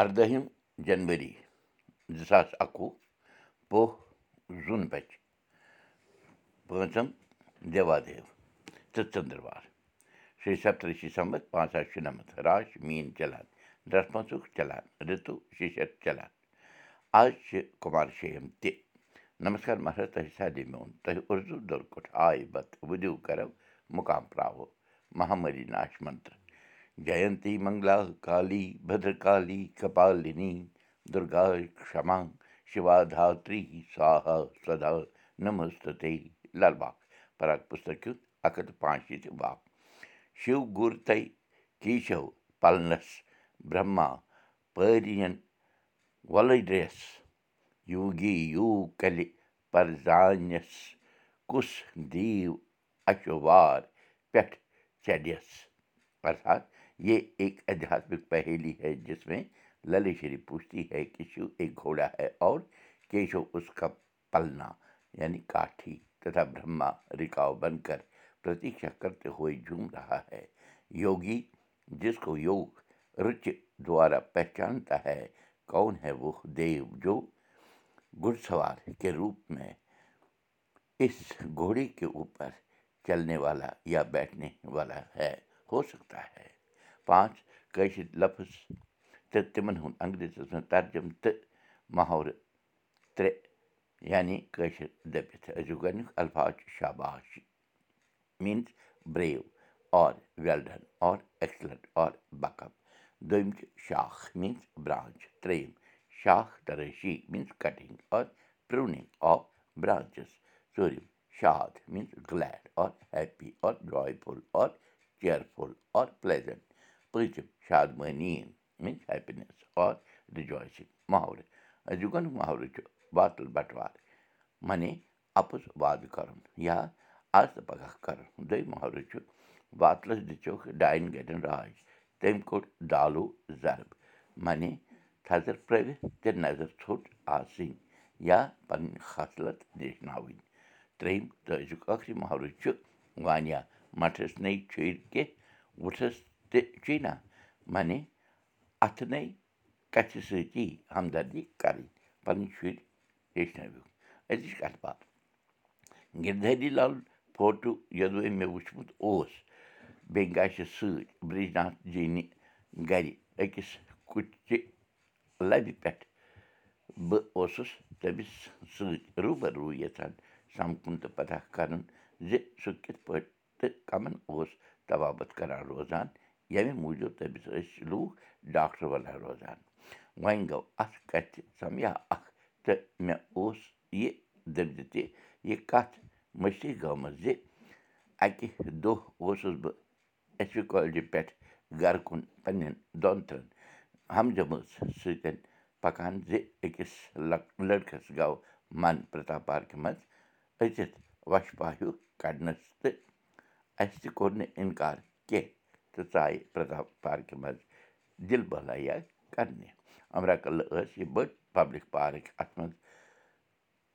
اَردٲہِم جنؤری زٕ ساس اَکوُہ پوہ زوٗن بَچ پانٛژم دیوادیو تہٕ ژٔنٛدٕروار شیٚیہِ سَتتٕرٛہ شمبر پانٛژھ ساس شُنَمَتھ راش میٖن چلان ڈرٛسمَژُک چلان رِتُو شیشر چلان آز چھِ کُمار شیٚیِم تہِ نمسکار مہراج تۄہہِ سادے میون تۄہہِ اُردو دۄرکُٹھ آے بتہٕ وُدِو کَرو مُقام پرٛاوو مہامری ناش منتر جینتی منگلا کالی بدرکالی کپالِنی دُرگا کما شِوا دھتری سوہا سدا نمستے لل باغ پراک پُستک اکھ ہَتھ تہٕ پانٛژھ شیٖتھ باغ شِو گُر تے کیٖشو پلنس برٛہما پٲرین وۄلرِس یوگی یوٗ کلہِ پرزانس کُس دیو اچو وار پٮ۪ٹھ چلس ارتھات یہ ایک ادھیاتمک پہیلی ہے جس میں لل شری پوچھتی ہے کہ شیو ایک گھوڑا ہے اور کیشو اس کا پلنا یعنی کاٹھی تथा برہما رکاؤ بن کر پرتیشا کرتے ہوئے جھوم رہا ہے یوگی جس کو یوگ رچ دوارا پہچانتا ہے کون ہے وہ دیو جو گھڑ سوار کے روپ میں اس گھوڑے کے اوپر چلنے والا یا بیٹھنے پانٛژھ کٲشِر لفظ تہٕ تِمن ہُنٛد انگریٖزیس منٛز ترجُم تہٕ محورٕ ترٛےٚ یعنی کٲشِر دٔپِتھ أزیُک گۄڈنیُک الفاظ چھُ شاباش میٖنٕز برٛیو اور ویل ڈن اور ایکسلنٹ اور بکپ دوٚیِم چھِ شاخ میٖنٕز برٛانچ ترٛیٚیِم شاخ ترٲشی میٖنٕز کٹِنٛگ اور پرٛونِنٛگ آف برٛانچِز ژوٗرِم شاد میٖنٕز گلیڈ اور ہیپی اور جاے فُل اور کِیرفُل اور ہیپینیس اور رِجویسِنٛگ محرٕ أزیُک محرٕ چھُ واتُل بٹوار معنی اَپُز وادٕ کَرُن یا پگاہ کَرُن دوٚیِم محرٕ چھُ واتلَس دِژوکھ ڈاین گرٮ۪ن راج تٔمۍ کوٚڑ دالو زرب معنی تھزر پرٛٲوِتھ تہٕ نظر ژھوٚٹ آسٕنۍ یا پنٕنۍ خصلت دیٚچھناوٕنۍ ترٛیٚیِم تہٕ أزیُک ٲخری محرٕ چھُ وانیا مٹھس نے چھُرۍ کیٚنٛہہ وُٹھس تہِ چیٖنا معنی اَتھٕ نے کَتھِ سۭتی ہمدردی کَرٕنۍ پَنٕنۍ شُرۍ ہیٚچھنٲوِکھ أزِچ کَتھ باتھ گِردھری لال فوٹوٗ یوٚدوے مےٚ وٕچھمُت اوس بیٚیہِ گژھِ سۭتۍ برٛج ناتھ جینہِ گرِ أکِس کُچہِ لبہِ پٮ۪ٹھ بہٕ اوسُس تٔمِس سۭتۍ روٗبر روٗ یَژھان سَمکھُن تہٕ پتہ کَرُن زِ سُہ کِتھ پٲٹھۍ تہٕ کَمن اوس طوابت کَران روزان ییٚمہِ موٗجوٗب تٔمِس ٲسۍ لوٗکھ ڈاکٹر وَنان روزان وۄنۍ گوٚو اَتھ کَتھِ سَمیا اکھ تہٕ مےٚ اوس یہِ دٔرزِ تہِ یہِ کَتھ مٔشی گٔمٕژ زِ اَکہِ دۄہ اوسُس بہٕ پی کالجہِ پٮ۪ٹھ گرٕ کُن پنٕنٮ۪ن دۄن ترٛٮ۪ن ہمجمٲژ سۭتۍ پَکان زِ أکِس لٔڑکَس گوٚو من پرٛتا پارکہِ منٛز أژِتھ وۄشپا ہیوٗ کَڑنَس تہٕ اَسہِ تہِ کوٚر نہٕ اِنکار کیٚنٛہہ تہٕ ژایہِ پرٛتا پارکہِ منٛز دِل بہلٲیا کَرنہِ اَمرا کلہٕ ٲس یہِ بٔڑ پَبلِک پارک اَتھ منٛز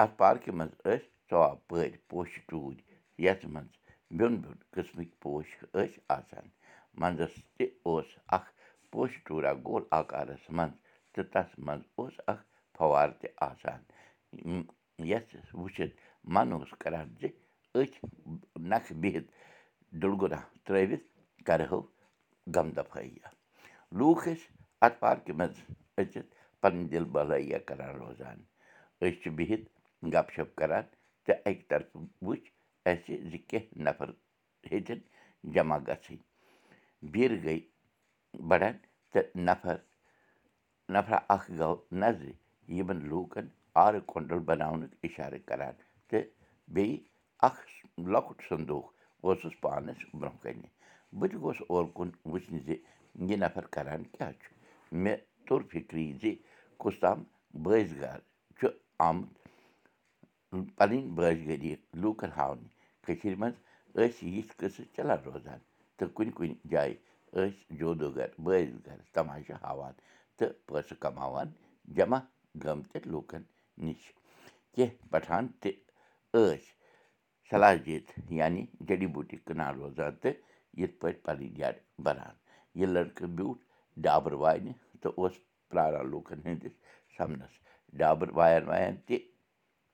اَتھ پارکہِ منٛز ٲسۍ ژۄوُہ پٲرۍ پوشہِ ٹوٗرۍ یَتھ منٛز بیٚون بیٚون قٕسمٕکۍ پوش ٲسۍ آسان منٛزَس تہِ اوس اکھ پوشہِ ٹوٗرا گول آکارَس منٛز تہٕ تَتھ منٛز اوس اکھ فوارٕ تہِ آسان یَتھ وٕچھِتھ من اوس کران زِ أتھۍ نکھٕ بِہِتھ ڈُلگُنا ترٲوِتھ کرہو غم دفٲیہ لوٗکھ ٲسۍ اَتھ پارکہِ منٛز أژِتھ پَنٕنۍ دِل بہلٲیہ کران روزان أسۍ چھِ بِہِتھ گپ شپ کران تہٕ اَکہِ طرفہٕ وٕچھ اَسہِ زِ کیٚنٛہہ نفر ہیٚتِن جمع گژھٕنۍ بیٖرٕ گٔے بَڑان تہٕ نفر نفرا اکھ گوٚو نظرِ یِمن لوٗکن آرٕ کۄنٛڈل بَناونُک اِشارٕ کران تہٕ بیٚیہِ اکھ لۄکُٹ سندوٗق اوسُس پانَس برونٛہہ کَنہِ بہٕ تہِ گوٚوُس اور کُن وٕچھنہِ زِ یہِ نفر کران کیٛاہ چھُ مےٚ توٚر فِکری زِ کُس تام بٲزۍ گار چھُ آمُت پَنٕنۍ بٲزۍ گٔری لوٗکَن ہاونہِ کٔشیٖرِ منٛز ٲسۍ یِتھۍ قٕصہٕ چلان روزان تہٕ کُنہِ کُنہِ جایہِ ٲسۍ جودوٗ گَر بٲزۍ گَر تماشہٕ ہاوان تہٕ پونٛسہٕ کماوان جمع گٔمتٮ۪ن لوٗکَن نِش کیٚنٛہہ پٹھان تہِ ٲسۍ صلاح یعنی جڈی بوٗٹی کٕنان روزان تہٕ یِتھ پٲٹھۍ پَنٕنۍ جَڈ بَران یہِ لٔڑکہٕ بیوٗٹھ ڈابر وانہِ تہٕ اوس پرٛاران لوٗکَن ہٕنٛدِس سَمنَس ڈابٕر وایَن وایَن تہِ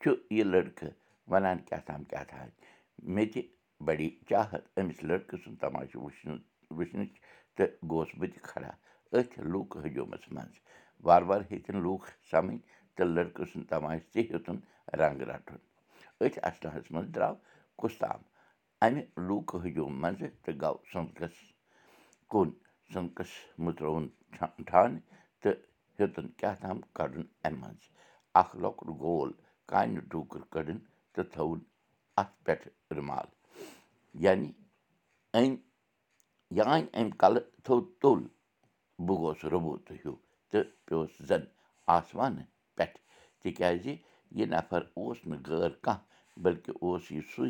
چھُ یہِ لٔڑکہٕ وَنان کیٛاہ تام کیٛاہ تام مےٚ تہِ بَڑے چاہت أمِس لٔڑکہٕ سُنٛد تماشہٕ وٕچھنہٕ وٕچھنٕچ تہٕ گوس بہٕ تہِ کھڑا أتھۍ لوٗکہٕ ہجوٗمَس منٛز وارٕ وارٕ ہیٚتِن لوٗکھ سَمٕنۍ تہٕ لٔڑکہٕ سُنٛد تماشہٕ تہِ ہیوٚتُن رنٛگ رَٹُن أتھۍ اَسناہَس منٛز درٛاو کُستام اَمہِ لوٗکہٕ ہجوٗم منٛزٕ تہٕ گوٚو سُنٛدکَس کُن سُنٛدکَس مٔژرووُن ٹھانہٕ تہٕ ہیوٚتُن کیٛاہ تام کَڑُن اَمہِ منٛز اَکھ لۄکُٹ گول کانہِ ٹوٗکٕر کٔڑٕن تہٕ تھوُن اَتھ پٮ۪ٹھ رُمال یعنی أمۍ یانہِ اَمہِ کَلہٕ تھوٚد توٚل بہٕ گوس رُبوٗتہٕ ہیوٗ تہٕ پیوٚس زَن آسمانہٕ پٮ۪ٹھ تِکیٛازِ یہِ نَفر اوس نہٕ غٲر کانٛہہ بٔلکہِ اوس یہِ سُے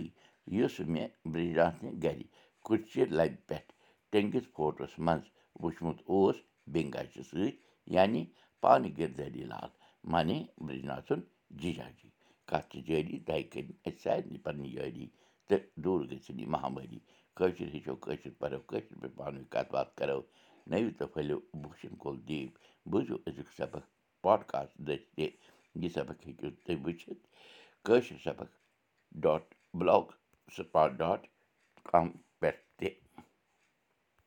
یُس مےٚ برٛجراتھنہِ گَرِ کُچہِ لَبہِ پٮ۪ٹھ ٹٔنٛگِتھ فوٹوَس منٛز وٕچھمُت اوس بٮ۪نٛگاجہِ سۭتۍ یعنی پانہٕ گِردٲری لال مانے برٛجناتھُن جِجاجی کَتھ چھِ جٲری تۄہہِ کٔرِنۍ اَسہِ سارنٕے پَنٕنۍ یٲری تہٕ دوٗر گٔژھِنۍ یہِ مہامٲری کٲشِر ہیٚچھو کٲشِر پَرو کٲشِر پٲٹھۍ پانہٕ ؤنۍ کَتھ باتھ کَرو نٔوِو تہٕ پھٔلِو بوٗشَن کول دیٖپ بوٗزِو أزیُک سبق پاڈکاسٹ دٔسۍ تہِ یہِ سبق ہیٚکِو تُہۍ وٕچھِتھ کٲشِر سبق ڈاٹ بٕلاک سٕپاٹ ڈاٹ کَم